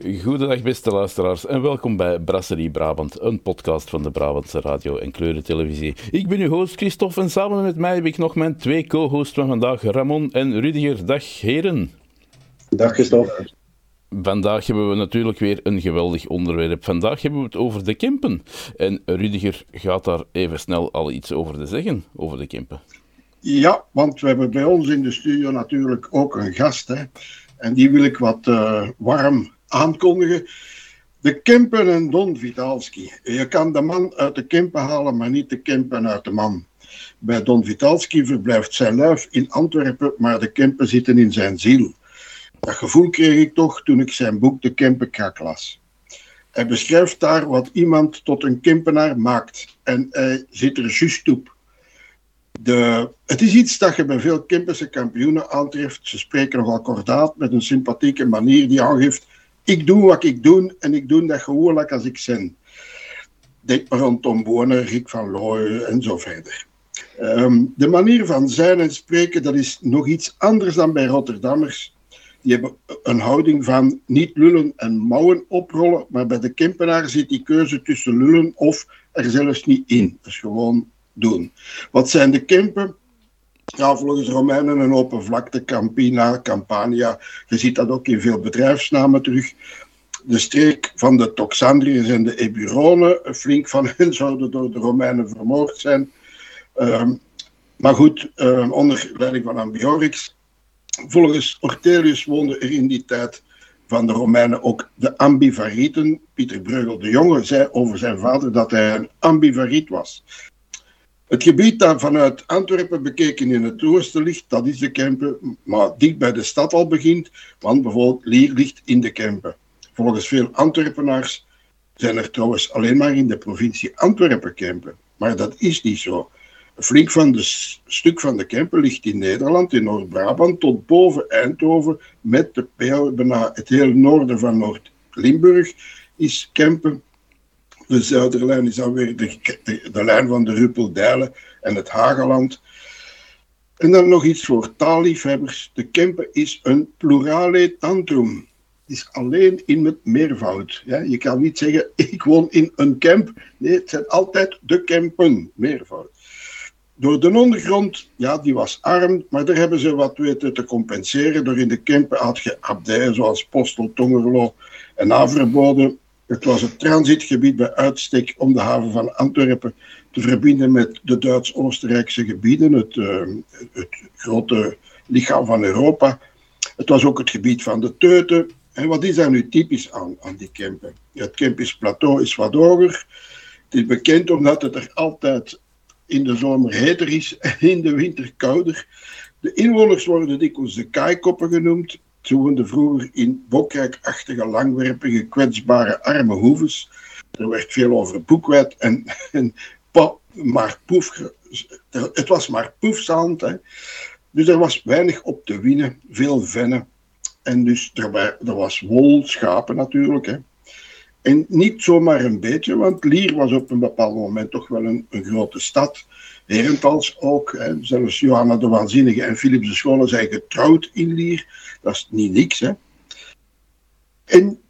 Goedendag beste luisteraars en welkom bij Brasserie Brabant, een podcast van de Brabantse radio en kleurentelevisie. Ik ben uw host Christophe en samen met mij heb ik nog mijn twee co-hosts van vandaag, Ramon en Rudiger. Dag heren. Dag Christophe. Vandaag hebben we natuurlijk weer een geweldig onderwerp. Vandaag hebben we het over de Kempen. En Rudiger gaat daar even snel al iets over te zeggen, over de Kempen. Ja, want we hebben bij ons in de studio natuurlijk ook een gast. Hè. En die wil ik wat uh, warm aankondigen. De Kempen en Don Vitalski. Je kan de man uit de Kempen halen, maar niet de Kempen uit de man. Bij Don Vitalski verblijft zijn luif in Antwerpen, maar de Kempen zitten in zijn ziel. Dat gevoel kreeg ik toch toen ik zijn boek De Kempenkrak las. Hij beschrijft daar wat iemand tot een Kempenaar maakt. En hij zit er juist op. De, het is iets dat je bij veel Kempense kampioenen aantreft. Ze spreken nogal kordaat met een sympathieke manier die aangeeft: ik doe wat ik doe en ik doe dat gewoon als ik zin. Denk maar aan Tom Bonen, Rick van Looy en zo verder. Um, de manier van zijn en spreken, dat is nog iets anders dan bij Rotterdammers. Die hebben een houding van niet lullen en mouwen oprollen, maar bij de Kempenaar zit die keuze tussen lullen of er zelfs niet in. Is gewoon doen. Wat zijn de Kempen? Ja, volgens Romeinen een open vlakte, Campina, Campania. Je ziet dat ook in veel bedrijfsnamen terug. De streek van de Toxandriërs en de Eburonen, flink van hen zouden door de Romeinen vermoord zijn. Um, maar goed, um, onder leiding van Ambiorix. Volgens Ortelius woonden er in die tijd van de Romeinen ook de ambivarieten. Pieter Breugel de Jonge zei over zijn vader dat hij een ambivariet was. Het gebied dat vanuit Antwerpen bekeken in het oosten ligt, dat is de Kempen, maar dicht bij de stad al begint, want bijvoorbeeld Lier ligt in de Kempen. Volgens veel Antwerpenaars zijn er trouwens alleen maar in de provincie Antwerpen Kempen. Maar dat is niet zo. Flink van de stuk van de Kempen ligt in Nederland, in Noord-Brabant, tot boven Eindhoven, met de bijna het hele noorden van Noord-Limburg is Kempen. De zuiderlijn is dan weer de, de, lijn van de Ruppeldijlen en het Hageland. En dan nog iets voor taalliefhebbers. De Kempen is een plurale tantrum. Het is alleen in het meervoud. Je kan niet zeggen, ik woon in een camp. Nee, het zijn altijd de Kempen, meervoud. Door de ondergrond, ja, die was arm, maar daar hebben ze wat weten te compenseren. Door in de Kempen had je abdijen zoals Postel, Tongerlo en Averbode. Het was het transitgebied bij uitstek om de haven van Antwerpen te verbinden met de Duits-Oostenrijkse gebieden, het, uh, het, grote lichaam van Europa. Het was ook het gebied van de Teuten. En wat is daar nu typisch aan, aan die Kempen? Het Kempisch plateau is wat hoger. Het is bekend omdat het er altijd in de zomer heter is en in de winter kouder. De inwoners worden dikwijls de kaaikoppen genoemd. Ze woonden vroeger in bokrijkachtige, langwerpige, kwetsbare, arme hoeves. Er werd veel over boekwijd en, en maar poef, het was maar poefzand. Hè. Dus er was weinig op te winnen, veel vennen. En dus er, er was wol, schapen natuurlijk. Hè. En niet zomaar een beetje, want Lier was op een bepaald moment toch wel een, een grote stad. Herentals ook. Zelfs Johanna de Waanzinnige en Philips de Schone zijn getrouwd in Lier. Dat is niet niks. Hè. En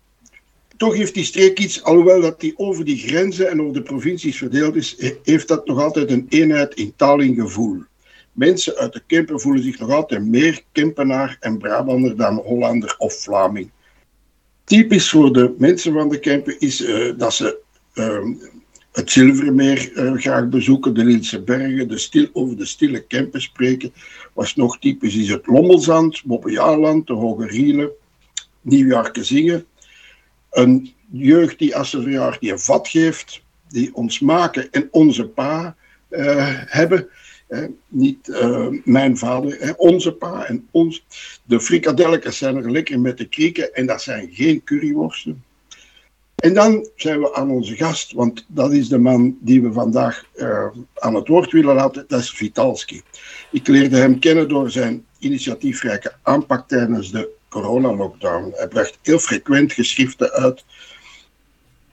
toch heeft die streek iets, alhoewel dat die over die grenzen en over de provincies verdeeld is, heeft dat nog altijd een eenheid in taal en gevoel. Mensen uit de Kempen voelen zich nog altijd meer Kempenaar en Brabander dan Hollander of Vlaming. Typisch voor de mensen van de Kempen is uh, dat ze uh, het Zilvermeer uh, graag bezoeken, de Lilse Bergen, de stil, over de stille Kempen spreken. Wat nog typisch is het Lommelzand, Bobbejaarland, de Hoge Rielen, Nieuwjaarke zingen. Een jeugd die als ze verjaardag die een vat geeft, die ons maken en onze pa uh, hebben. Niet uh, mijn vader, onze pa en ons. De frikadelletjes zijn er lekker met de krieken en dat zijn geen curryworsten. En dan zijn we aan onze gast, want dat is de man die we vandaag uh, aan het woord willen laten, dat is Vitalski. Ik leerde hem kennen door zijn initiatiefrijke aanpak tijdens de coronalockdown. Hij bracht heel frequent geschriften uit.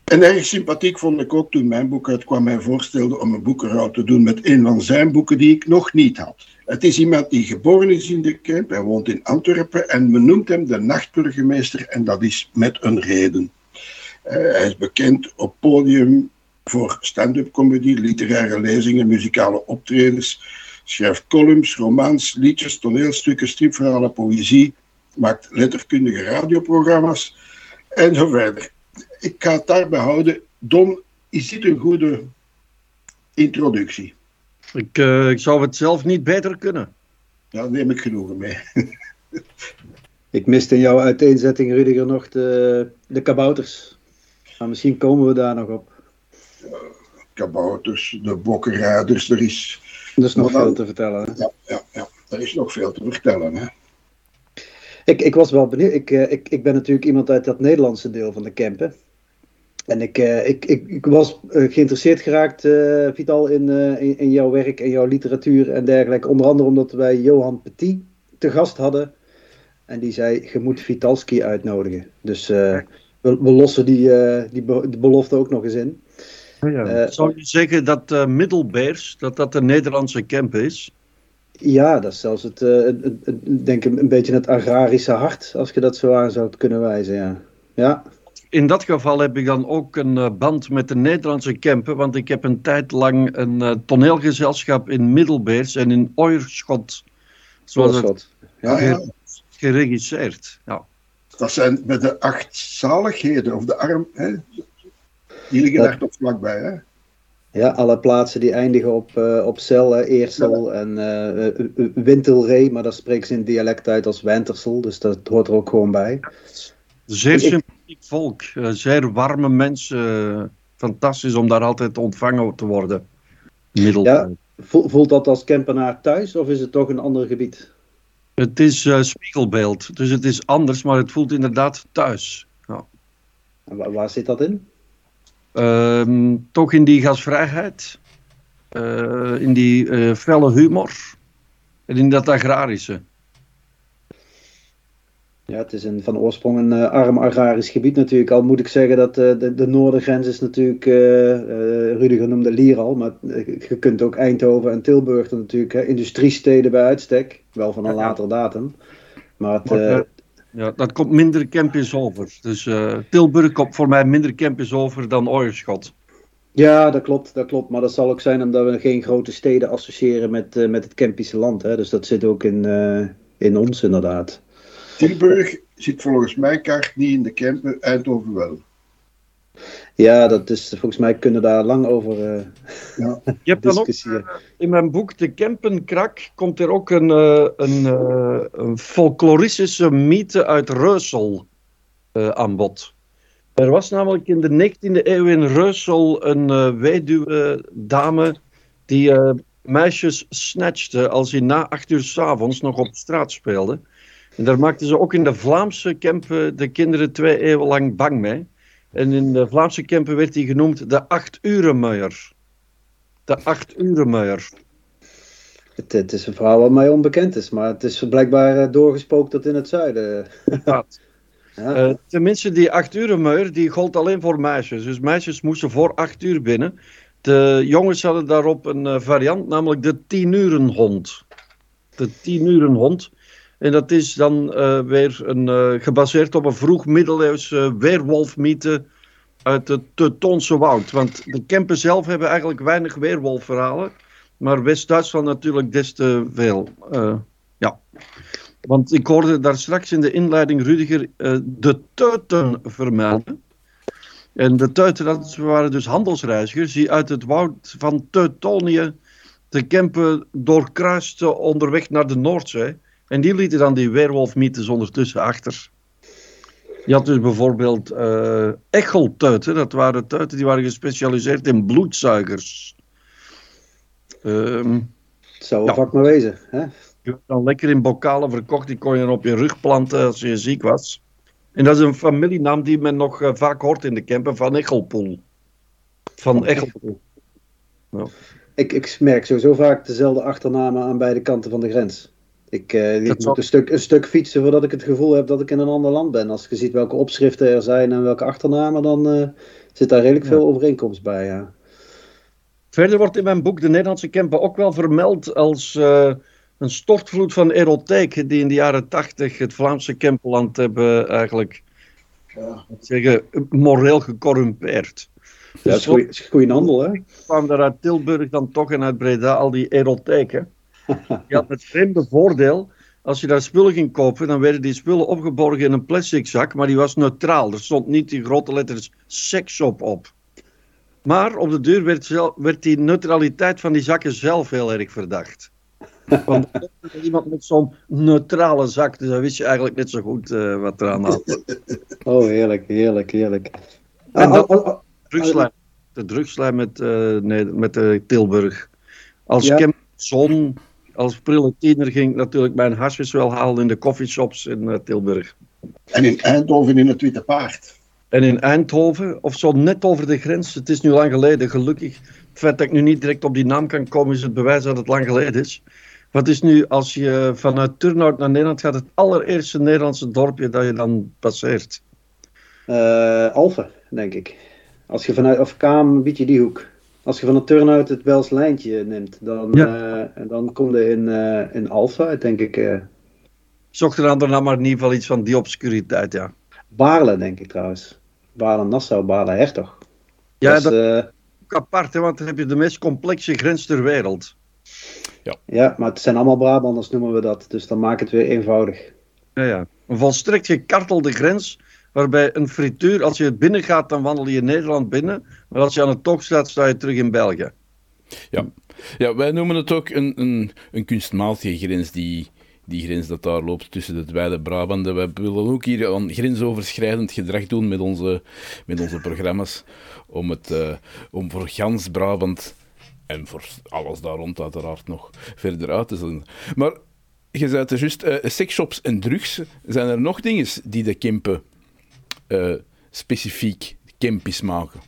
En erg sympathiek vond ik ook toen mijn boek uitkwam. Mij voorstelde om een boekenrouw te doen met een van zijn boeken die ik nog niet had. Het is iemand die geboren is in de Kemp. Hij woont in Antwerpen en men noemt hem de nachtburgemeester. En dat is met een reden. Uh, hij is bekend op podium voor stand-up comedy, literaire lezingen, muzikale optredens. Schrijft columns, romans, liedjes, toneelstukken, stripverhalen, poëzie. Maakt letterkundige radioprogramma's en zo verder ik ga het daarbij houden. Don, is dit een goede introductie? Ik, uh, ik zou het zelf niet beter kunnen. Ja, daar neem ik genoegen mee. ik miste in jouw uiteenzetting, Rudiger, nog de, de kabouters. Maar misschien komen we daar nog op. kabouters, de bokkenrijders, er is... Er is nog veel te vertellen. Hè? Ja, ja, ja, er is nog veel te vertellen. Hè? Ik, ik was wel benieuwd. Ik, uh, ik, ik ben natuurlijk iemand uit dat Nederlandse deel van de campen. En ik, uh, ik, ik, ik, was uh, geïnteresseerd geraakt, uh, Vital, in, in, in, jouw werk en jouw literatuur en dergelijke. Onder andere omdat wij Johan Petit te gast hadden. En die zei, je moet Vitalski uitnodigen. Dus we, we, lossen die, die, be die, belofte ook nog eens in. Oh ja. Zou je zeggen dat uh, Middelbeers, dat dat de Nederlandse camp is? Ja, dat is zelfs het, het, het, het denk ik, een beetje het agrarische hart, als je dat zo aan zou kunnen wijzen, ja. Ja in dat geval heb ik dan ook een uh, band met de Nederlandse Kempen, want ik heb een tijd lang een uh, toneelgezelschap in Middelbeers en in Oierschot, zoals het ja, ja. geregisseerd. Ja. Dat zijn met de acht zaligheden, of de arm, hè? die liggen daar toch vlakbij, hè? Ja, alle plaatsen die eindigen op, uh, op Cel, Eersel en uh, Wintelree, maar dat spreekt ze in dialect uit als Wentersel, dus dat hoort er ook gewoon bij. Zeer sympathiek volk, uh, zeer warme mensen. fantastisch om daar altijd ontvangen te worden. Ja, voelt dat als campenaar thuis of is het toch een ander gebied? Het is uh, spiegelbeeld, dus het is anders, maar het voelt inderdaad thuis. Ja. En waar, waar zit dat in? Uh, toch in die gasvrijheid, uh, in die felle humor en in dat agrarische. Ja, het is een, van oorsprong een uh, arm agrarisch gebied natuurlijk. Al moet ik zeggen dat uh, de, de noordengrens is natuurlijk, uh, Rudiger noemde Lier al, maar je kunt ook Eindhoven en Tilburg natuurlijk, hè, industriesteden bij uitstek, wel van een ja, later datum. Maar, het, maar ja, dat komt minder campus over. Dus Tilburg komt voor mij minder campus over dan Oierschot. Ja, dat klopt, dat klopt. Maar dat zal ook zijn omdat we geen grote steden associëren met, met het Kempische land. Hè. Dus dat zit ook in, in ons inderdaad. Tilburg zit volgens mij kaart niet in de Kempen, Eindhoven wel. Ja, dat is, volgens mij kunnen daar lang over uh, ja. Je hebt dan ook, in mijn boek De Kempenkrak komt er ook een, uh, een, uh, een folkloristische mythe uit Reusel aan bod. Er was namelijk in de 19e eeuw in Reusel een weduwe dame die meisjes snatchte als hij na acht uur s'avonds nog op straat speelde. En daar maakten ze ook in de Vlaamse Kempen de kinderen twee eeuwen lang bang mee. En in de Vlaamse Kempen werd hij genoemd de acht urenmuier. De acht urenmuier. Het, het, is een verhaal wat mij onbekend is, maar het is blijkbaar eh, doorgespookt tot in het zuiden. ja. Uh, tenminste, die acht urenmuier die gold alleen voor meisjes. Dus meisjes moesten voor acht uur binnen. De jongens hadden daarop een uh, variant, namelijk de tien uren hond. De tien uren hond. En dat is dan uh, weer een, uh, gebaseerd op een vroeg middeleeuwse weerwolfmythe uit het Teutonse woud. Want de Kempen zelf hebben eigenlijk weinig weerwolfverhalen. Maar West-Duitsland natuurlijk des te veel. Uh, ja. Want ik hoorde daar straks in de inleiding Rudiger de Teuten vermelden. En de Teuten, dat waren dus handelsreizigers die uit het woud van Teutonië de Kempen doorkruisten onderweg naar de Noordzee. En die lieten dan die weerwolfmythes ondertussen achter. Je had dus bijvoorbeeld uh, echeltuiten. Dat waren tuiten die waren gespecialiseerd in bloedzuigers. Um, het zou ja. vak maar wezen. Hè? Je werd dan lekker in bokalen verkocht. Die kon je dan op je rug planten als je ziek was. En dat is een familienaam die men nog uh, vaak hoort in de Kempen. Van Echelpoel. Van Echelpoel. Ja. Ik, ik merk sowieso vaak dezelfde achternamen aan beide kanten van de grens. Ik, uh, ik moet een stuk, een stuk fietsen voordat ik het gevoel heb dat ik in een ander land ben. Als je ziet welke opschriften er zijn en welke achternamen, dan uh, zit daar redelijk veel overeenkomst bij, ja. Verder wordt in mijn boek de Nederlandse Kempen ook wel vermeld als uh, een stortvloed van erotiek die in de jaren tachtig het Vlaamse Kempenland hebben eigenlijk ja. zeggen, moreel gecorrumpeerd. Ja, dat is goede handel, hè? kwam daar uit Tilburg dan toch en uit Breda al die erotheken. Je had het vreemde voordeel, als je daar spullen ging kopen, dan werden die spullen opgeborgen in een plastic zak, maar die was neutraal. Er stond niet die grote letters seksshop op. Maar op de deur werd, werd die neutraliteit van die zakken zelf heel erg verdacht. Want iemand met zo'n neutrale zak, dus dan wist je eigenlijk net zo goed uh, wat er aan had. Oh, heerlijk, heerlijk, heerlijk. En dat, oh, oh, drugslijn, de drugslijn met, uh, nee, met uh, Tilburg. Als ja. Zon, als prille tiener ging natuurlijk mijn hasjes wel halen in de coffeeshops in Tilburg. En in Eindhoven in het Witte Paard. En in Eindhoven, of zo net over de grens, het is nu lang geleden, gelukkig. Het feit dat ik nu niet direct op die naam kan komen, is het bewijs dat het lang geleden is. Wat is nu, als je vanuit Turnhout naar Nederland gaat, het allereerste Nederlandse dorpje dat je dan passeert? Uh, Alphen, denk ik. Als je vanuit, of Kaam, je die hoek. Als je vanuit Turnhout het Wels lijntje neemt, dan, ja. uh, dan kom je in, uh, in Alphen, denk ik. Uh... Zocht er dan maar in ieder geval iets van die obscuriteit, ja. Baarle, denk ik trouwens. Baarle-Nassau, Baarle-Hertog. Ja, dat, dat is ook apart, hè, want dan heb je de meest complexe grens ter wereld. Ja. ja, maar het zijn allemaal Brabanders noemen we dat, dus dan maak het weer eenvoudig. Ja, ja. Een volstrekt gekartelde grens, waarbij een frituur, als je het binnen gaat, dan wandel je Nederland binnen, maar als je aan het tocht staat, sta je terug in België. Ja, ja wij noemen het ook een, een, een kunstmatige grens, die, die grens dat daar loopt tussen de beide Brabanten. We willen ook hier een grensoverschrijdend gedrag doen met onze, met onze programma's, om, het, uh, om voor gans Brabant en voor alles daar rond uiteraard nog verder uit te zetten. Maar je zei het juist, uh, en drugs. Zijn er nog dingen die de Kempen uh, specifiek Kempisch maken?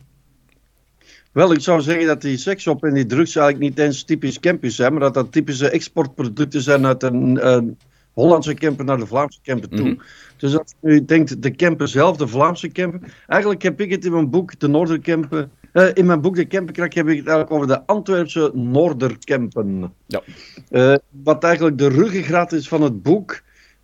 Wel, ik zou zeggen dat die sekshop en die drugs eigenlijk niet eens typisch Kempisch zijn, maar dat dat typische exportproducten zijn uit een, Hollandse camper naar de Vlaamse camper toe. Mhm. Dus als je nu denkt, de camper zelf, de Vlaamse camper. Eigenlijk heb ik het in mijn boek, de Noordercamper, uh, in mijn boek De Kempenkrak heb ik het eigenlijk over de Antwerpse Noorderkempen. Ja. Uh, wat eigenlijk de ruggengraat is van het boek.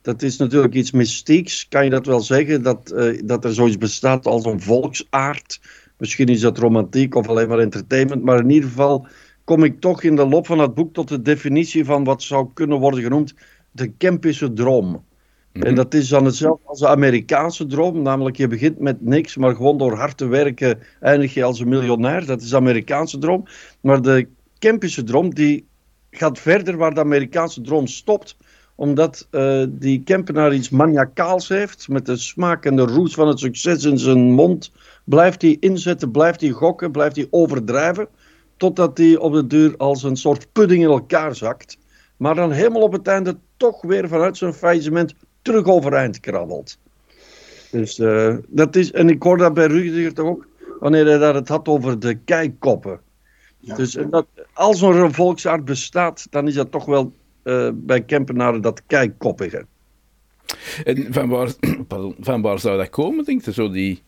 Dat is natuurlijk iets mystieks, kan je dat wel zeggen, dat, uh, dat er zoiets bestaat als een volksaard. Misschien is dat romantiek of alleen maar entertainment, maar in ieder geval kom ik toch in de loop van het boek tot de definitie van wat zou kunnen worden genoemd de Kempische droom. En mhm. dat is dan hetzelfde als de Amerikaanse droom, namelijk je begint met niks, maar gewoon door hard te werken eindig je als een miljonair. Dat is de Amerikaanse droom. Maar de Kempische droom, die gaat verder waar de Amerikaanse droom stopt, omdat uh, die Kempenaar iets maniacaals heeft, met de smaak en de roes van het succes in zijn mond, blijft hij inzetten, blijft hij gokken, blijft hij overdrijven, totdat hij op de duur als een soort pudding in elkaar zakt. Maar dan helemaal op het einde toch weer vanuit zijn faillissement terug overeind krabbelt. Dus uh, dat is, en ik hoor dat bij Rudiger toch ook, wanneer hij daar het had over de keikoppen. Dus dat, als er een volksaard bestaat, dan is dat toch wel uh, bij Kempenaren dat keikoppige. En van waar, pardon, van waar zou dat komen, denk je, zo die,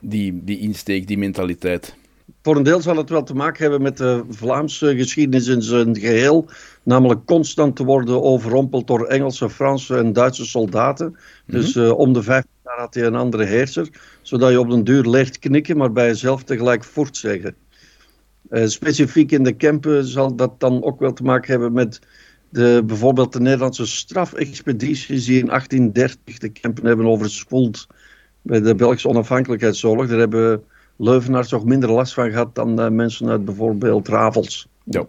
die, die insteek, die mentaliteit? voor een deel zal het wel te maken hebben met de Vlaamse geschiedenis in zijn geheel. Namelijk constant te worden overrompeld door Engelse, Franse en Duitse soldaten. Dus uh, om de vijf jaar had hij een andere heerser. Zodat je op den duur leert knikken, maar bij jezelf tegelijk voort zeggen. Uh, specifiek in de Kempen zal dat dan ook wel te maken hebben met de, bijvoorbeeld de Nederlandse strafexpedities die in 1830 de Kempen hebben overspoeld bij de Belgische onafhankelijkheidsoorlog. Daar hebben Leuvenaars toch minder last van gehad dan uh, mensen uit bijvoorbeeld Ravels. Ja.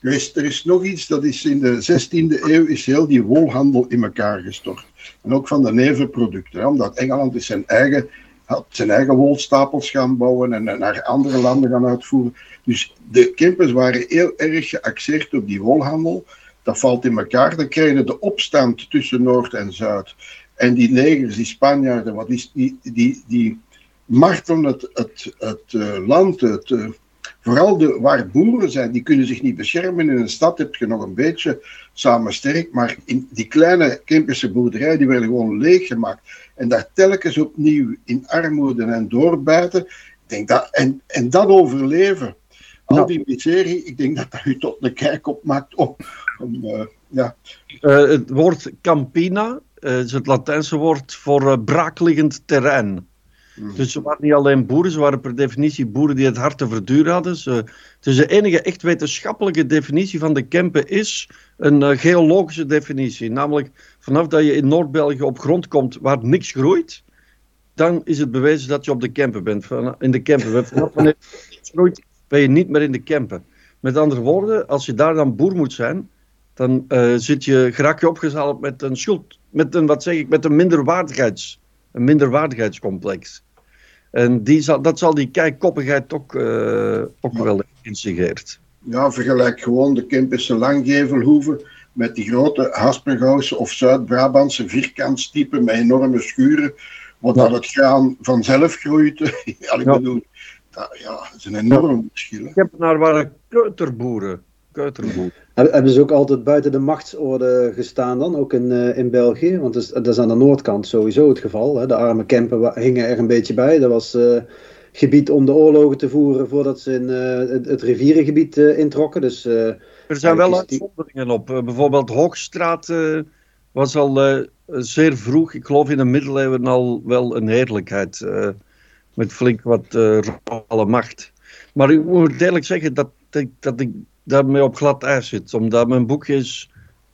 er is nog iets, dat is in de 16e eeuw is heel die wolhandel in elkaar gestort. En ook van de nevenproducten. Omdat Engeland is zijn eigen, had zijn eigen wolstapels gaan bouwen en naar andere landen gaan uitvoeren. Dus de Kempers waren heel erg geaxeerd op die wolhandel. Dat valt in elkaar. Dan krijg je de opstand tussen Noord en Zuid. En die negers, die Spanjaarden, wat is, die, die, die martelen het, het, het uh, land. Het, uh, vooral de, waar boeren zijn, die kunnen zich niet beschermen. In een stad heb je nog een beetje samen sterk, maar in die kleine Kempische boerderij, die werden gewoon leeggemaakt. En daar telkens opnieuw in armoede en doorbijten, denk dat, en, en dat overleven, al die miserie, ik denk dat dat u tot de kijk op maakt om, om uh, ja. Uh, het woord campina uh, is het Latijnse woord voor braakliggend terrein. Mm. Dus ze waren niet alleen boeren, ze waren per definitie boeren die het hart te verduren hadden. Ze, dus de enige echt wetenschappelijke definitie van de Kempen is een geologische definitie. Namelijk vanaf dat je in Noord-België op grond komt waar niks groeit, dan is het bewezen dat je op de Kempen bent. Van, in de Kempen. Vanaf wanneer niks groeit, ben je niet meer in de Kempen. Met andere woorden, als je daar dan boer moet zijn, dan uh, zit je, geraak je opgezadeld met een schuld, met een, wat zeg ik, met een minderwaardigheids, een minderwaardigheidscomplex. En die zal, dat zal die kijkkoppigheid ook, uh, ook ja. wel instigeert. Ja, vergelijk gewoon de Kempische Langgevelhoeven met die grote Haspengouwse of Zuid-Brabantse vierkantstypen met enorme schuren, wat ja. het graan vanzelf groeit. ja, ik bedoel, dat, ja, dat is een enorm verschil. Ik heb naar waren keuterboeren. keuterboeren. Hebben ze ook altijd buiten de machtsorde gestaan dan, ook in, uh, in België? Want dat is, dat is, aan de noordkant sowieso het geval. Hè? De arme Kempen hingen er een beetje bij. Dat was uh, gebied om de oorlogen te voeren voordat ze in, uh, het, het, rivierengebied introkken. Dus, er zijn wel uitzonderingen op. bijvoorbeeld Hoogstraat was al zeer vroeg, ik geloof in de middeleeuwen al wel een heerlijkheid met flink wat uh, royale macht. Maar ik moet eerlijk zeggen dat ik, dat ik daarmee op glad ijs zit. Omdat mijn boekje is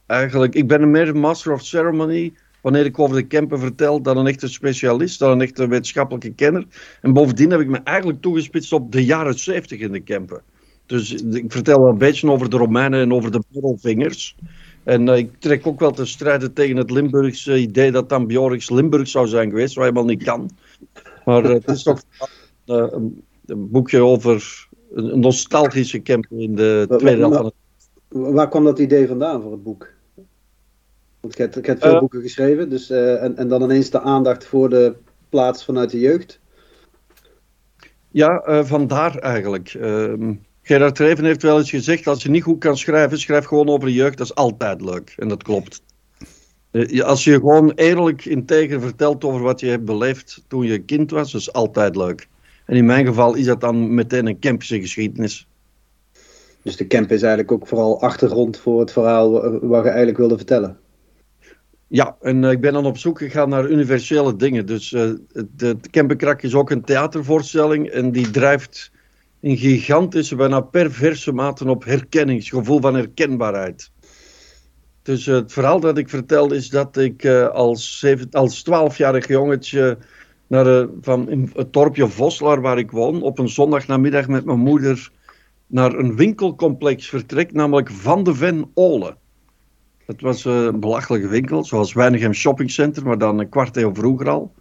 eigenlijk... Ik ben meer een master of ceremony wanneer ik over de Kempen vertel dan een echte specialist, dan een echte wetenschappelijke kenner. En bovendien heb ik me eigenlijk toegespitst op de jaren 70 in de Kempen. Dus ik vertel wel een beetje over de Romeinen en over de middelvingers. En uh, ik trek ook wel te strijden tegen het Limburgse idee dat dan Limburg zou zijn geweest, wat helemaal niet kan. Maar uh, het is toch uh, een, een, boekje over een nostalgische camping in de tweede helft van het... Waar kwam dat idee vandaan voor het boek? Want ik heb, ik heb veel uh, boeken geschreven, dus, en, en dan ineens de aandacht voor de plaats vanuit de jeugd. Ja, vandaar eigenlijk. Ehm, Gerard Treven heeft wel eens gezegd, als je niet goed kan schrijven, schrijf gewoon over de jeugd, dat is altijd leuk. En dat klopt. Uh, als je gewoon eerlijk integer vertelt over wat je hebt beleefd toen je kind was, dat is altijd leuk. En in mijn geval is dat dan meteen een Kempische geschiedenis. Dus de camp is eigenlijk ook vooral achtergrond voor het verhaal wat je eigenlijk wilde vertellen. Ja, en uh, ik ben dan op zoek gegaan naar universele dingen. Dus uh, Kempenkrak is ook een theatervoorstelling en die drijft in gigantische, bijna perverse mate op herkenningsgevoel van herkenbaarheid. Dus het verhaal dat ik vertel is dat ik uh, als, als 12-jarig jongetje naar, uh, van het dorpje Voslaar, waar ik woon, op een zondagnamiddag met mijn moeder naar een winkelcomplex vertrek, namelijk Van de Ven Ole. Het was een belachelijke winkel, zoals Weinigem Shopping Center, maar dan een kwart eeuw vroeger al.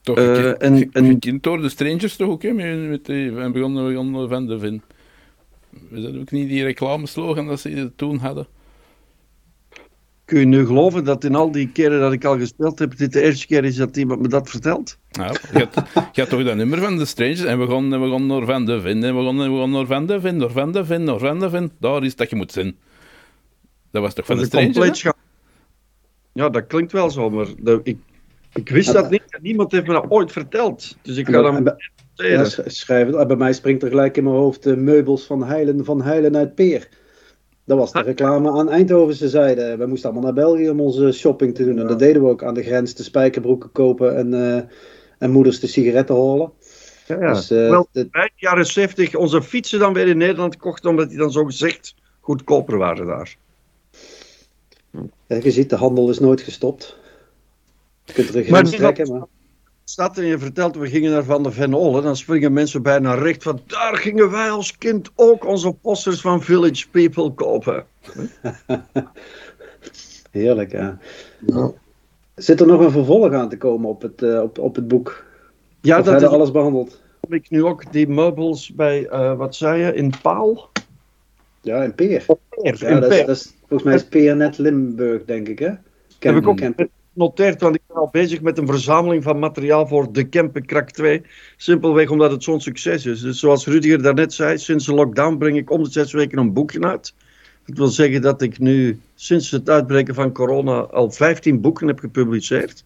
Toch, uh, en, en, kind door de Strangers toch ook, hè? Met, met die, we begonnen, begonnen Van de Ven. Is dat ook niet die reclameslogan dat ze toen hadden? Kun je nu geloven dat in al die keren dat ik al gespeeld heb, dit de eerste keer is dat iemand me dat vertelt? Nou, je had, je had toch dat nummer van de Strangers en we gaan, we gaan naar Van de Vin en we gaan, we gaan naar Van de Vin, naar Van de Vin, naar Van de Vin. Daar is dat je moet zijn. Dat was toch van de, de Strangers? Ja, dat klinkt wel zo, maar de, ik, ik wist dat niet. Niemand heeft me dat ooit verteld. Dus ik ga dan... Ja, schrijven. Bij mij springt er gelijk in mijn hoofd de meubels van Heilen, van Heilen uit Peer. Dat was de reclame aan Eindhovense zijde. We moesten allemaal naar België om onze shopping te doen. Ja. En dat deden we ook aan de grens. De spijkerbroeken kopen en, uh, en moeders de sigaretten holen. Ja, ja. Dus, uh, Wel, de... bij de jaren 70 onze fietsen dan weer in Nederland kochten, omdat die dan zo gezegd goedkoper waren daar. Ja, je ziet, de handel is nooit gestopt. Je kunt er een grens trekken, maar staat en je vertelt, we gingen naar Van de Ven Olle, dan springen mensen bijna recht van, daar gingen wij als kind ook onze posters van Village People kopen. Heerlijk, ja. ja. Zit er nog een vervolg aan te komen op het, uh, op, op het boek? Ja, of dat is alles behandeld. Heb ik nu ook die meubels bij, uh, wat zei je, in Paal? Ja, in Peer. Peer ja, in dat, Peer. Is, dat is, volgens mij is Peer net Limburg, denk ik, hè? Ken, heb ik ook genoteerd, want ik ben al bezig met een verzameling van materiaal voor de Kempenkrak 2. Simpelweg omdat het zo'n succes is. Dus zoals Rudiger daarnet zei, sinds de lockdown breng ik om de zes weken een boekje uit. Dat wil zeggen dat ik nu sinds het uitbreken van corona al 15 boeken heb gepubliceerd.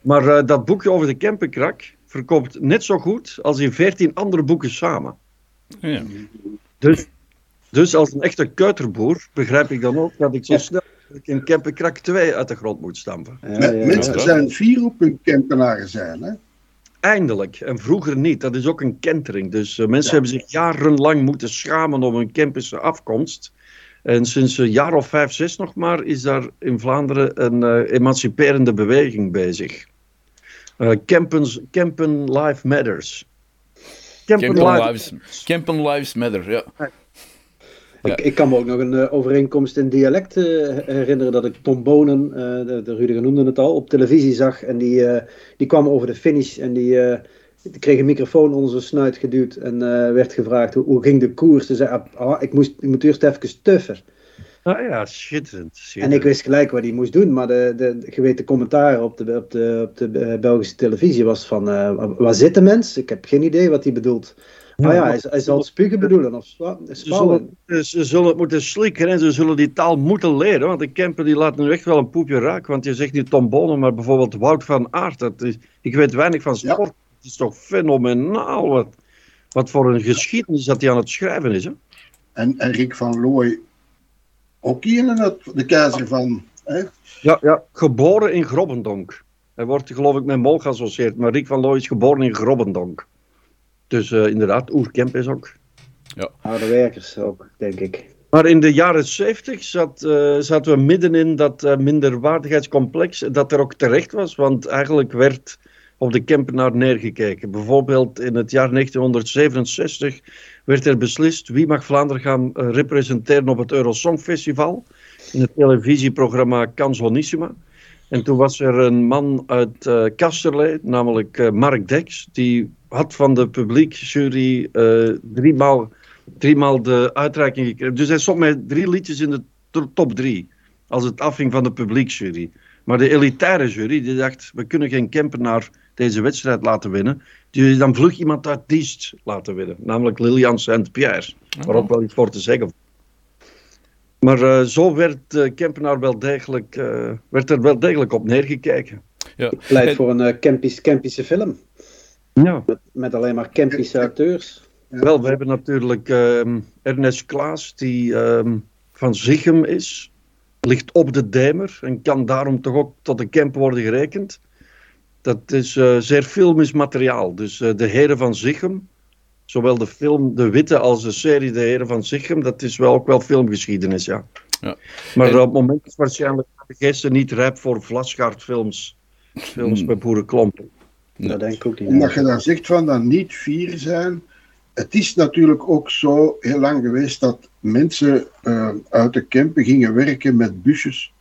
Maar uh, dat boekje over de Kempenkrak verkoopt net zo goed als in 14 andere boeken samen. Ja. Dus, dus als een echte kuiterboer begrijp ik dan ook dat ik zo snel mogelijk een Kempenkrak 2 uit de grond moet stampen. Ja, Men- ja, mensen ja. zijn fier op hun Kempenaren zijn. Hè? Eindelijk, en vroeger niet. Dat is ook een kentering. Dus eh, mensen hebben zich jarenlang moeten schamen om hun Kempische afkomst. En sinds een jaar of vijf, zes nog maar, is daar in Vlaanderen een eh, emanciperende beweging bezig. Eh Kempens, Kempen Life Matters. Kempen, Kempen Life- Lives, Kempen Lives Matter, ja. Ik, ik kan me ook nog een eh, overeenkomst in dialect eh, herinneren dat ik Tom Bonen, eh, de, de Rudiger noemde het al, op televisie zag. En die, die kwam over de finish en die, kreeg een microfoon onder zijn snuit geduwd. En werd gevraagd hoe, ging de koers. Ze zei, ah, ik, moest, ik moet eerst even tuffen. Ah ja, schitterend. En ik wist gelijk wat hij moest doen, maar de, de, de geweten commentaar op de, op de, op de eh, Belgische televisie was van, eh, waar zit de mens? Ik heb geen idee wat hij bedoelt. Ah ja, hij, hij zal spugen bedoelen of Ze zullen, ze zullen het moeten slikken en ze zullen die taal moeten leren. Want de Kemper die laat nu echt wel een poepje raken. Want je zegt niet Tom Bonen, maar bijvoorbeeld Wout van Aert. Dat is, ik weet weinig van Ja. sport. Het is toch fenomenaal wat, wat voor een geschiedenis dat hij aan het schrijven is. Hè? En, en Rick van Looy, ook hier in het, de keizer van. Hè? Ja, ja, geboren in Grobbendonk. Hij wordt geloof ik met Mol geassocieerd. Maar Rick van Looy is geboren in Grobbendonk. Dus eh, inderdaad, Oerkemp is ook. Harde werkers ook, denk ik. Maar in de jaren 70 zat, eh, zaten we midden in dat eh, minderwaardigheidscomplex dat er ook terecht was, want eigenlijk werd op de Kempenaar neergekeken. Bijvoorbeeld in het jaar 1967 werd er beslist wie mag Vlaanderen gaan eh, representeren op het Eurosongfestival in het televisieprogramma Canzonissima. En toen was er een man uit eh Kasterlee, namelijk eh, Mark Dex, die had van de publiekjury eh driemaal driemaal de uitreiking gekregen. Dus hij stond met drie liedjes in de to- top drie. Als het afhing van de publieksjury. Maar de elitaire jury die dacht, we kunnen geen Kempenaar deze wedstrijd laten winnen. Die dan vlug iemand uit Diest laten winnen. Namelijk Lilian Saint-Pierre. Waar ook wel iets voor te zeggen. Maar eh, zo werd eh, Kempenaar wel degelijk, eh, werd er wel degelijk op neergekeken. ja. Pleit voor een uh, Kempisch, Kempische film. Ja. Met, met alleen maar Kempische acteurs. Wel, we hebben natuurlijk ehm, Ernest Klaas, die ehm, van Zichem is, ligt op de Dijmer en kan daarom toch ook tot de camp worden gerekend. Dat is eh, zeer filmisch materiaal. Dus eh, De Heren van Zichem, zowel de film De Witte als de serie De Heren van Zichem, dat is wel ook wel filmgeschiedenis, ja. Ja. Maar En- op het moment is waarschijnlijk de geesten niet rijp voor Vlasgaard-films. Films Hmm. met boerenklompen. Nee. Dat denk ik ook niet. Omdat je daar zegt van dat niet fier zijn. Het is natuurlijk ook zo heel lang geweest dat mensen eh, uit de Kempen gingen werken met busjes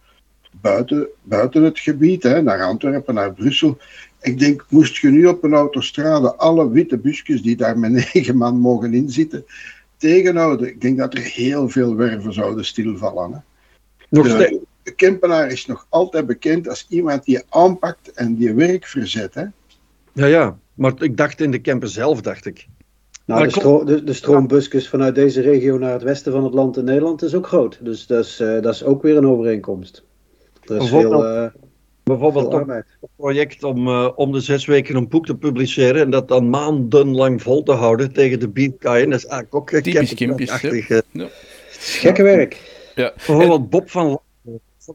buiten, buiten het gebied, hè, naar Antwerpen, naar Brussel. Ik denk, moest je nu op een autostrade alle witte busjes die daar met negen man mogen inzitten, tegenhouden, ik denk dat er heel veel werven zouden stilvallen. Hè. Nog De- steeds. De Kempenaar is nog altijd bekend als iemand die aanpakt en die werk verzet. Hè. Ja, ja. Maar ik dacht in de camper zelf, dacht ik. Nou, de, stro de, de stroombusjes vanuit deze regio naar het westen van het land in Nederland is ook groot. Dus dat is, eh, dat is ook weer een overeenkomst. Er is veel, Bijvoorbeeld- eh, Bijvoorbeeld veel ook arbeid. een project om eh, om de zes weken een boek te publiceren en dat dan maandenlang vol te houden tegen de bierkaaien. Dat is eigenlijk ook eh, Typisch Kimpisch, eh. Het gekke werk. Ja. Bijvoorbeeld Bob van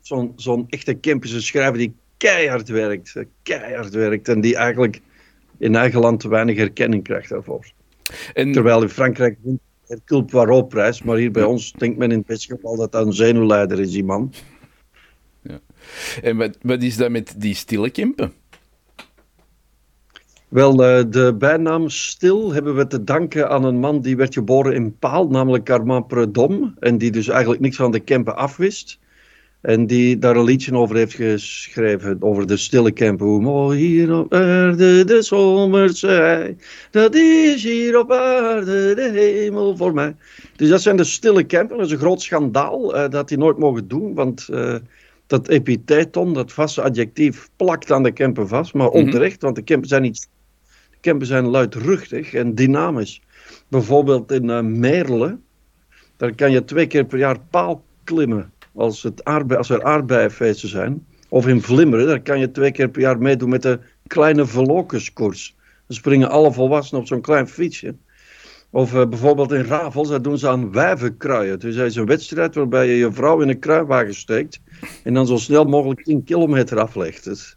zo'n zo'n echte Kempische schrijver die keihard werkt. eh, Keihard werkt en die eigenlijk in eigen land te weinig erkenning krijgt daarvoor. En, Terwijl in Frankrijk wint het Culp Poirot-prijs, maar hier bij ons denkt men in het beste geval dat dat een zenuwleider is, die man. En wat, wat is dat met die stille Kempen? Wel, eh, de bijnaam Stil hebben we te danken aan een man die werd geboren in Paal, namelijk Armand Predom. En die dus eigenlijk niks van de Kempen afwist. En die daar een liedje over heeft geschreven, over de stille Kempen. Hoe mooi hier op aarde de zomer zij, dat is hier op aarde de hemel voor mij. Dus dat zijn de stille Kempen. Dat is een groot schandaal eh, dat die nooit mogen doen, want... eh, dat epitheiton, dat vaste adjectief, plakt aan de Kempen vast, maar onterecht, want de Kempen zijn niet de Kempen zijn luidruchtig en dynamisch. Bijvoorbeeld in eh Merle, daar kan je twee keer per jaar paal klimmen als, het als er aardbeienfeesten zijn. Of in Vlimmeren, daar kan je twee keer per jaar meedoen met de kleine Velocuskoers. Dan springen alle volwassenen op zo'n klein fietsje. Of uh, bijvoorbeeld in Ravels, dat doen ze aan wijvenkruien. Dus dat is een wedstrijd waarbij je je vrouw in een kruiwagen steekt en dan zo snel mogelijk 10 kilometer aflegt. Dus,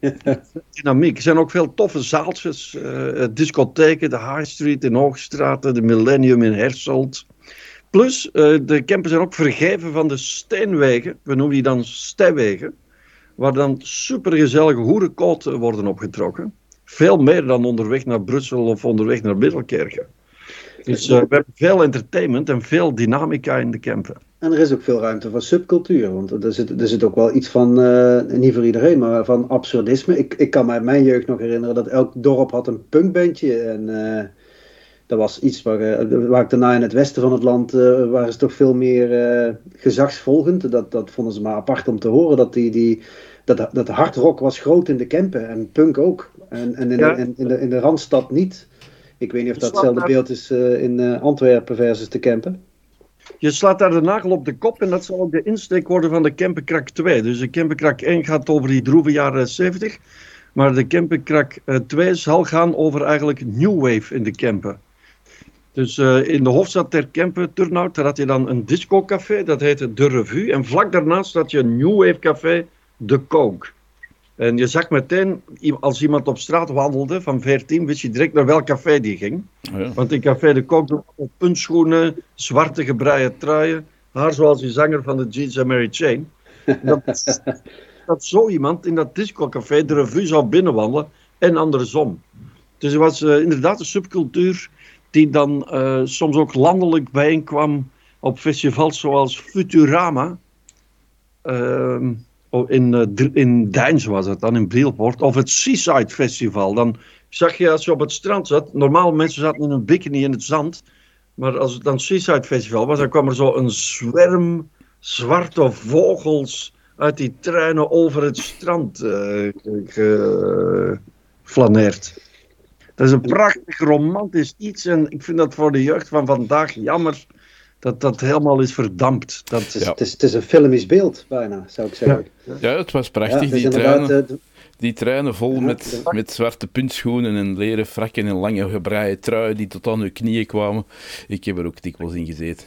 dynamiek. Er zijn ook veel toffe zaaltjes, uh, discotheken, de High Street in Hoogstraat, de Millennium in Herselt. Plus, uh, de campen zijn ook vergeven van de steenwegen, we noemen die dan stijwegen, waar dan supergezellige hoerenkoten worden opgetrokken. Veel meer dan onderweg naar Brussel of onderweg naar Middelkerken. Dus uh, we hebben veel entertainment en veel dynamica in de campen. En er is ook veel ruimte voor subcultuur. Want er zit, er zit ook wel iets van, uh, niet voor iedereen, maar van absurdisme. Ik, ik kan me uit mijn jeugd nog herinneren dat elk dorp had een punkbandje. En uh, dat was iets waar, waar ik daarna in het westen van het land, waren ze toch veel meer gezagsvolgend. Dat, dat vonden ze maar apart om te horen. Dat, die, die, dat, dat hardrock was groot in de campen en punk ook. En, en in, ja. in, in, de, in de Randstad niet. Ik weet niet of dat hetzelfde beeld is uh, in uh, Antwerpen versus de Kempen. Je slaat daar de nagel op de kop en dat zal ook de insteek worden van de Kempenkrak 2. Dus de Kempenkrak 1 gaat over die droeve jaren 70. Maar de Kempenkrak 2 zal gaan over eigenlijk New Wave in de Kempen. Dus uh, in de hoofdstad ter Kempen, Turnhout, daar had je dan een discocafé, dat heette De Revue. En vlak daarnaast had je een New Wave café, De Coke. En je zag meteen, als iemand op straat wandelde van 14, wist je direct naar welk café die ging. Ja. Want in café de Kok op puntschoenen, zwarte gebreide truien, haar zoals die zanger van de Jeans and Mary Chain. Dat, dat zo iemand in dat discocafé de revue zou binnenwandelen en andersom. Dus er was uh, inderdaad een subcultuur die dan uh, soms ook landelijk bijeenkwam op festivals zoals Futurama. Uh, in, uh, in Deins was het dan, in Brielport, of het Seaside Festival. Dan zag je als je op het strand zat, normaal mensen zaten in een bikini in het zand, maar als het dan Seaside Festival was, dan kwam er zo een zwerm zwarte vogels uit die treinen over het strand uh, geflaneerd. Dat is een prachtig romantisch iets en ik vind dat voor de jeugd van vandaag jammer dat dat helemaal is verdampt. Dat... Het, is, ja. het, is, het, is, een filmisch beeld, bijna, zou ik zeggen. Ja, ja het was prachtig, ja, die, treinen, uh, die treinen vol met, met zwarte puntschoenen en leren frakken en lange gebreide truien die tot aan hun knieën kwamen. Ik heb er ook dikwijls in gezeten.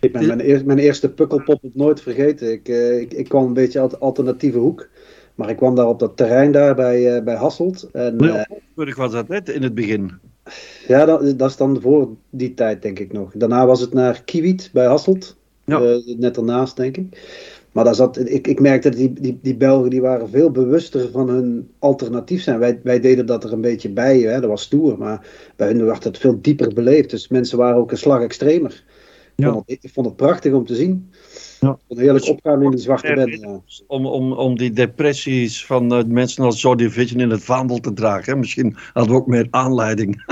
Ik ben mijn, eerste, mijn eerste pukkelpop het nooit vergeten. Ik, uh, ik, ik kwam een beetje uit de alternatieve hoek. Maar ik kwam daar op dat terrein daar bij, uh, bij Hasselt. En, was dat net in het begin. Ja, dat, dat is dan voor die tijd, denk ik nog. Daarna was het naar Kiewit bij Hasselt. Ja. Uh, net ernaast, denk ik. Maar daar zat, ik, ik merkte dat die, die, die Belgen die waren veel bewuster van hun alternatief zijn. Wij, wij deden dat er een beetje bij, hè, dat was stoer. Maar bij hen werd het veel dieper beleefd. Dus mensen waren ook een slag extremer. Ja. Ik, vond het, ik vond het prachtig om te zien. Ja. Een heerlijk opgaan in die zwarte bed. Ja. Om, om, om die depressies van uh, mensen als Joy Division in het vaandel te dragen. Hè? Misschien hadden we ook meer aanleiding.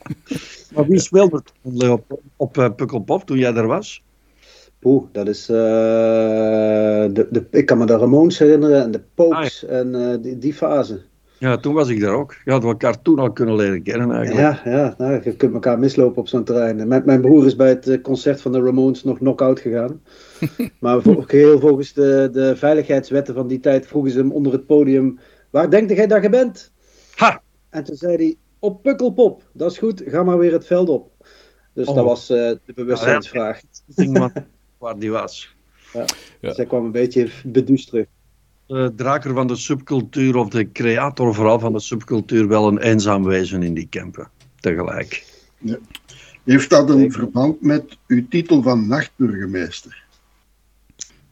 maar wie speelde het op, op uh, Pukkelpop toen jij er was? Oeh, dat is. Uh, de, de, ik kan me de Ramones herinneren en de Pokes ah, ja. en die, die fase. Ja, toen was ik daar ook. Je hadden we elkaar toen al kunnen leren kennen eigenlijk. Ja, ja nou, je kunt elkaar mislopen op zo'n terrein. Mijn, mijn broer is bij het concert van de Ramones nog knock-out gegaan. maar geheel volgens de, de veiligheidswetten van die tijd vroegen ze hem onder het podium... Waar denkt jij dat je bent? Ha! En toen zei hij, op Pukkelpop. Dat is goed, ga maar weer het veld op. Dus oh. dat was uh, de bewustzijnsvraag. Ja, waar die was. Ja. Ja. Dus hij kwam een beetje beduust terug de draker van de subcultuur, of de creator vooral van de subcultuur, wel een eenzaam wezen in die campen tegelijk. Ja. Heeft dat een verband met uw titel van nachtburgemeester?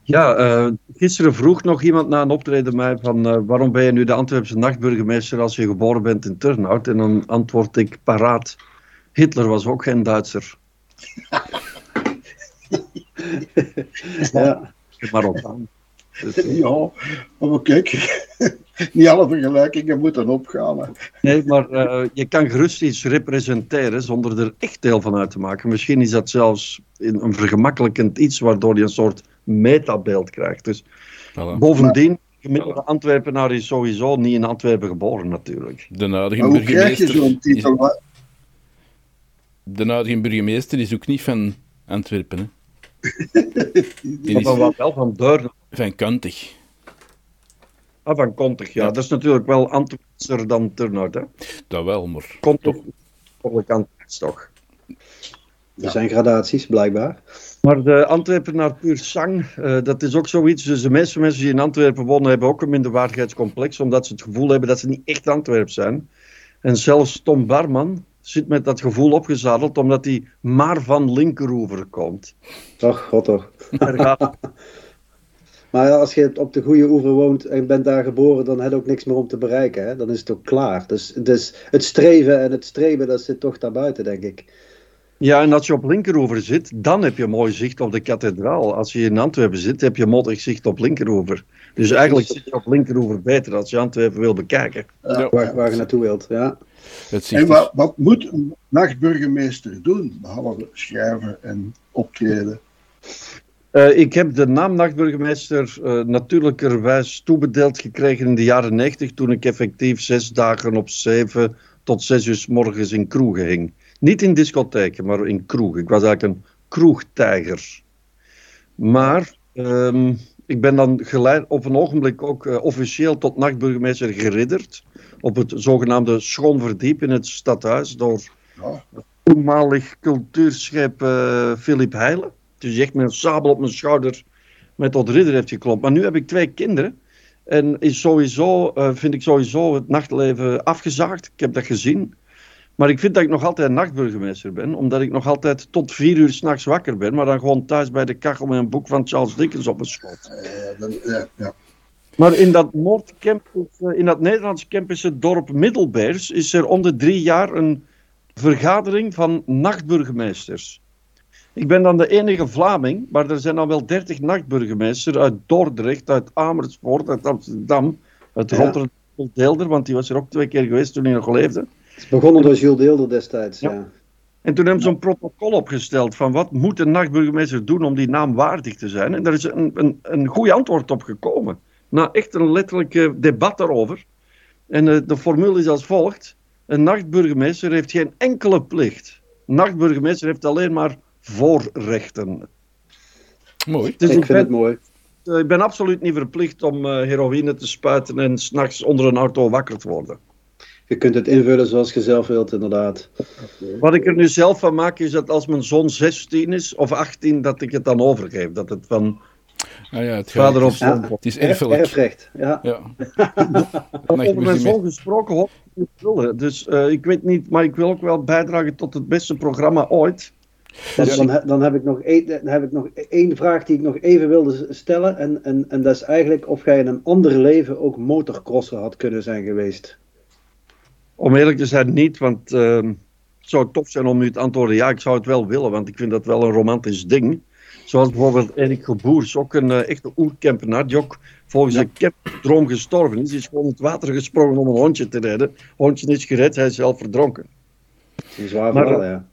Ja, uh, gisteren vroeg nog iemand na een optreden mij van uh, waarom ben je nu de Antwerpse nachtburgemeester als je geboren bent in Turnhout? En dan antwoord ik paraat, Hitler was ook geen Duitser. ja. Maar op aan. Dus, ja, maar kijk, niet alle vergelijkingen moeten opgaan. Nee, maar uh, je kan gerust iets representeren zonder er echt deel van uit te maken. Misschien is dat zelfs een vergemakkelijkend iets waardoor je een soort metabeeld krijgt. Dus voilà. bovendien, gemiddelde Antwerpenaar is sowieso niet in Antwerpen geboren natuurlijk. De huidige burgemeester is, De huidige burgemeester is ook niet van Antwerpen, hè? Die is wel van Deurne van Kantig. Ah, van Kontig, ja. Ja. Dat is natuurlijk wel Antwerpser dan Turnhout, hè. Dat wel, maar Kontig is behoorlijk Antwerps, toch. Er zijn gradaties, blijkbaar. Maar de Antwerpenaar puur sang, eh, dat is ook zoiets. Dus de meeste mensen die in Antwerpen wonen hebben ook een minderwaardigheidscomplex, omdat ze het gevoel hebben dat ze niet echt Antwerps zijn. En zelfs Tom Barman zit met dat gevoel opgezadeld, omdat hij maar van Linkeroever komt. Toch, god toch. Maar als je op de goede oever woont en bent daar geboren, dan heb je ook niks meer om te bereiken. Hè? Dan is het ook klaar. Dus, dus het streven en het streven, dat zit toch daarbuiten, denk ik. Ja, en als je op Linkeroever zit, dan heb je mooi zicht op de kathedraal. Als je in Antwerpen zit, heb je modderig zicht op Linkeroever. Dus eigenlijk zit je op Linkeroever beter als je Antwerpen wil bekijken. Ja. Waar, waar je naartoe wilt. Ja. het ziet En wat, wat moet een nachtburgemeester doen, behalve schrijven en optreden? Eh, ik heb de naam nachtburgemeester eh, natuurlijkerwijs toebedeeld gekregen in de jaren 90, toen ik effectief zes dagen op zeven tot zes uur 's morgens in kroegen hing. Niet in discotheken, maar in kroegen. Ik was eigenlijk een kroegtijger. Maar ehm, ik ben dan geleid, op een ogenblik ook eh, officieel tot nachtburgemeester geridderd. Op het zogenaamde Schoonverdiep in het stadhuis door Ja, toenmalig cultuurschep Philip Heijlen. Dus echt met een sabel op mijn schouder met tot ridder heeft geklopt. Maar nu heb ik twee kinderen. En is sowieso, eh, vind ik sowieso het nachtleven afgezaagd. Ik heb dat gezien. Maar ik vind dat ik nog altijd nachtburgemeester ben. Omdat ik nog altijd tot vier uur s'nachts wakker ben. Maar dan gewoon thuis bij de kachel met een boek van Charles Dickens op mijn schoot. eh, dan, ja, ja. Maar in dat Noordcampus, eh, in dat Nederlandse campus, het dorp Middelbeers, is er om de drie jaar een vergadering van nachtburgemeesters. Ik ben dan de enige Vlaming, maar er zijn dan wel dertig nachtburgemeesters uit Dordrecht, uit Amersfoort, uit Amsterdam, uit Ja. Rotterdam, Deelder, want die was er ook twee keer geweest toen hij nog leefde. Het is begonnen door Jules Deelder destijds. Ja. Ja. En toen hebben ze een protocol opgesteld van wat moet een nachtburgemeester doen om die naam waardig te zijn. En daar is een, een, een goed antwoord op gekomen. Na echt een letterlijk eh, debat daarover. En eh, de formule is als volgt. Een nachtburgemeester heeft geen enkele plicht. Een nachtburgemeester heeft alleen maar voorrechten. Mooi. Dus ik ik vind het ben, mooi. eh, ik ben absoluut niet verplicht om eh, heroïne te spuiten en s'nachts onder een auto wakker te worden. Je kunt het invullen zoals je zelf wilt, inderdaad. Wat ik er nu zelf van maak is dat als mijn zoon 16 is of 18, dat ik het dan overgeef. Dat het van Ah ja, het vader het is- zoon. Het is Erf, erfelijk. erfrecht. Ja. Ja. Over mijn zoon gesproken hoop ik niet willen. Dus eh, ik weet niet, maar ik wil ook wel bijdragen tot het beste programma ooit. Dan, Ja. dan, he- dan heb ik nog één, dan heb ik nog één vraag die ik nog even wilde stellen. En, en, en dat is eigenlijk of jij in een ander leven ook motocrosser had kunnen zijn geweest. Om eerlijk te zijn, niet, want ehm, het zou tof zijn om nu te antwoorden. Ja, ik zou het wel willen, want ik vind dat wel een romantisch ding. Zoals bijvoorbeeld Erik Geboers, ook een eh, echte oerkempenaar, die ook volgens een campdroom gestorven is. Is gewoon in het water gesprongen om een hondje te redden. Hondje is gered, hij is zelf verdronken. Dat is een zwaar Maar- verhaal, ja.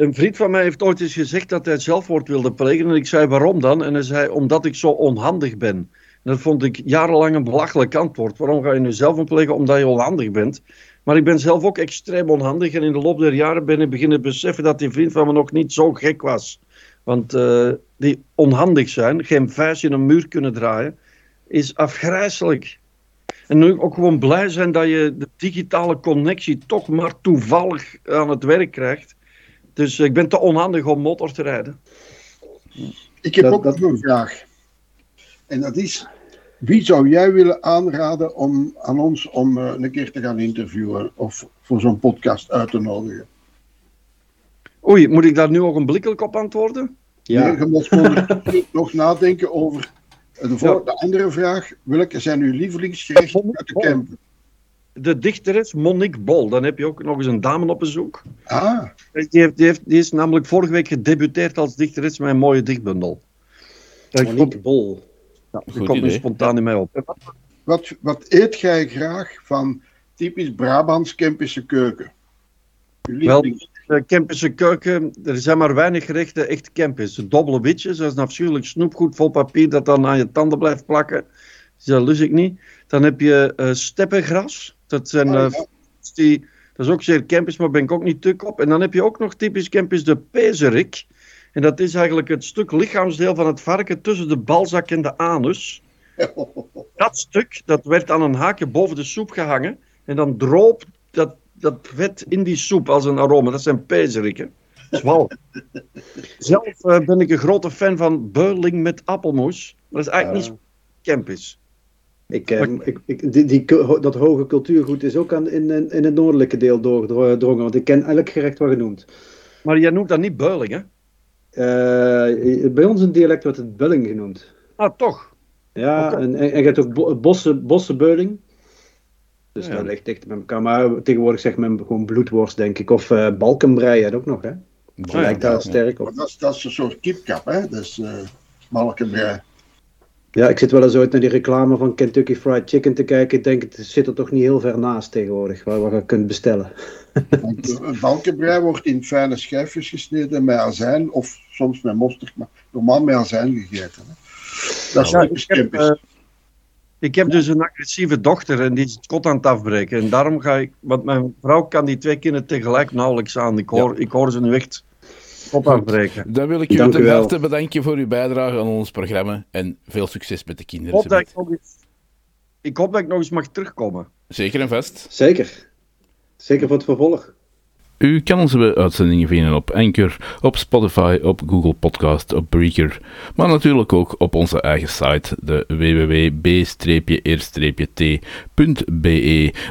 Een vriend van mij heeft ooit eens gezegd dat hij zelfmoord wilde plegen. En ik zei waarom dan? En hij zei omdat ik zo onhandig ben. En dat vond ik jarenlang een belachelijk antwoord. Waarom ga je nu zelf plegen? Omdat je onhandig bent. Maar ik ben zelf ook extreem onhandig. En in de loop der jaren ben ik beginnen beseffen dat die vriend van me nog niet zo gek was. Want eh, die onhandig zijn, geen vuist in een muur kunnen draaien, is afgrijzelijk. En nu ook gewoon blij zijn dat je de digitale connectie toch maar toevallig aan het werk krijgt. Dus ik ben te onhandig om motor te rijden. Ik heb Dat- ook dat- nog een vraag. En dat is, wie zou jij willen aanraden om, aan ons om eh, een keer te gaan interviewen of voor zo'n podcast uit te nodigen? Oei, moet ik daar nu ogenblikkelijk op antwoorden? Ja. Nee, je moet nog nadenken over de, voor- de andere vraag. Welke zijn uw lievelingsgerechten uit de camp? De dichteres Monique Bol. Dan heb je ook nog eens een dame op bezoek. Ah, Die, heeft, die, heeft, die is namelijk vorige week gedebuteerd als dichteres met een mooie dichtbundel. Dat komt, Monique Bol. ja, die Goed komt nu spontaan in mij op. wat, wat eet jij graag van typisch Brabants Kempische keuken? Wel, De Kempische keuken, er zijn maar weinig gerechten echt Kempis. Dobbele witjes, dat is een afschuwelijk snoepgoed vol papier dat dan aan je tanden blijft plakken. Dus dat lust ik niet. Dan heb je eh steppengras. Dat zijn Ah, eh, ja. die, dat is ook zeer Kempis, maar ben ik ook niet tuk op. En dan heb je ook nog typisch Kempis de pezerik. En dat is eigenlijk het stuk lichaamsdeel van het varken tussen de balzak en de anus. Dat stuk, dat werd aan een haakje boven de soep gehangen. En dan droop dat, dat vet in die soep als een aroma. Dat zijn pezeriken. Zwal. Zelf uh, ben ik een grote fan van beurling met appelmoes. Maar dat is eigenlijk uh. niet camp is. Ik, eh, ik, ik, die, die, dat hoge cultuurgoed is ook aan, in, in het noordelijke deel doorgedrongen, want ik ken elk gerecht wat genoemd. Maar jij noemt dat niet beuling, hè? Uh, bij ons in dialect wordt het bulling genoemd. Ah, toch? Ja, okay. en, en, en je hebt ook bossen, bossenbeuling. Dus ja. dat ligt dicht bij elkaar. Maar tegenwoordig zegt men gewoon bloedworst, denk ik. Of uh, balkenbrei had ook nog, hè? Dat ja, lijkt daar ja, sterk op. Dat is, dat is een soort kipkap, hè? Dus uh, balkenbrei. Ja, ik zit wel eens ooit naar die reclame van Kentucky Fried Chicken te kijken. Ik denk, het zit er toch niet heel ver naast tegenwoordig, waar, waar je kunt bestellen. Want balkenbrei wordt in fijne schijfjes gesneden met azijn of soms met mosterd, maar normaal met azijn gegeten. Hè. Dat is Ja, typisch ik, heb, Kempisch. eh, ik heb dus een agressieve dochter en die is het kot aan het afbreken. En daarom ga ik, want mijn vrouw kan die twee kinderen tegelijk nauwelijks aan. Ik hoor, ik hoor ze nu echt afbreken. Dan wil ik u ten harte bedanken voor uw bijdrage aan ons programma en veel succes met de Ik kinderen. hoop, dat ik, nog eens, ik hoop dat ik nog eens mag terugkomen. Zeker en vast. Zeker. Zeker voor het vervolg. U kan onze uitzendingen vinden op Anchor, op Spotify, op Google Podcast, op Breaker, maar natuurlijk ook op onze eigen site, de www.b-r-t.be.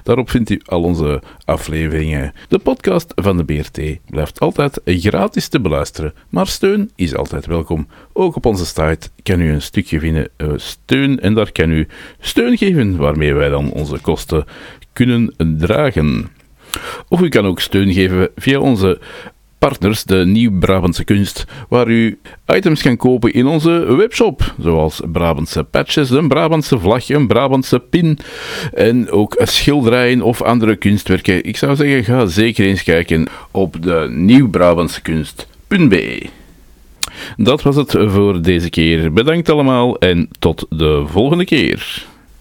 Daarop vindt u al onze afleveringen. De podcast van de BRT blijft altijd gratis te beluisteren, maar steun is altijd welkom. Ook op onze site kan u een stukje vinden eh, steun en daar kan u steun geven waarmee wij dan onze kosten kunnen dragen. Of u kan ook steun geven via onze partners, de Nieuw-Brabantse Kunst, waar u items kan kopen in onze webshop, zoals Brabantse patches, een Brabantse vlag, een Brabantse pin en ook schilderijen of andere kunstwerken. Ik zou zeggen, ga zeker eens kijken op de Nieuw-Brabantse Kunst.be. Dat was het voor deze keer. Bedankt allemaal en tot de volgende keer.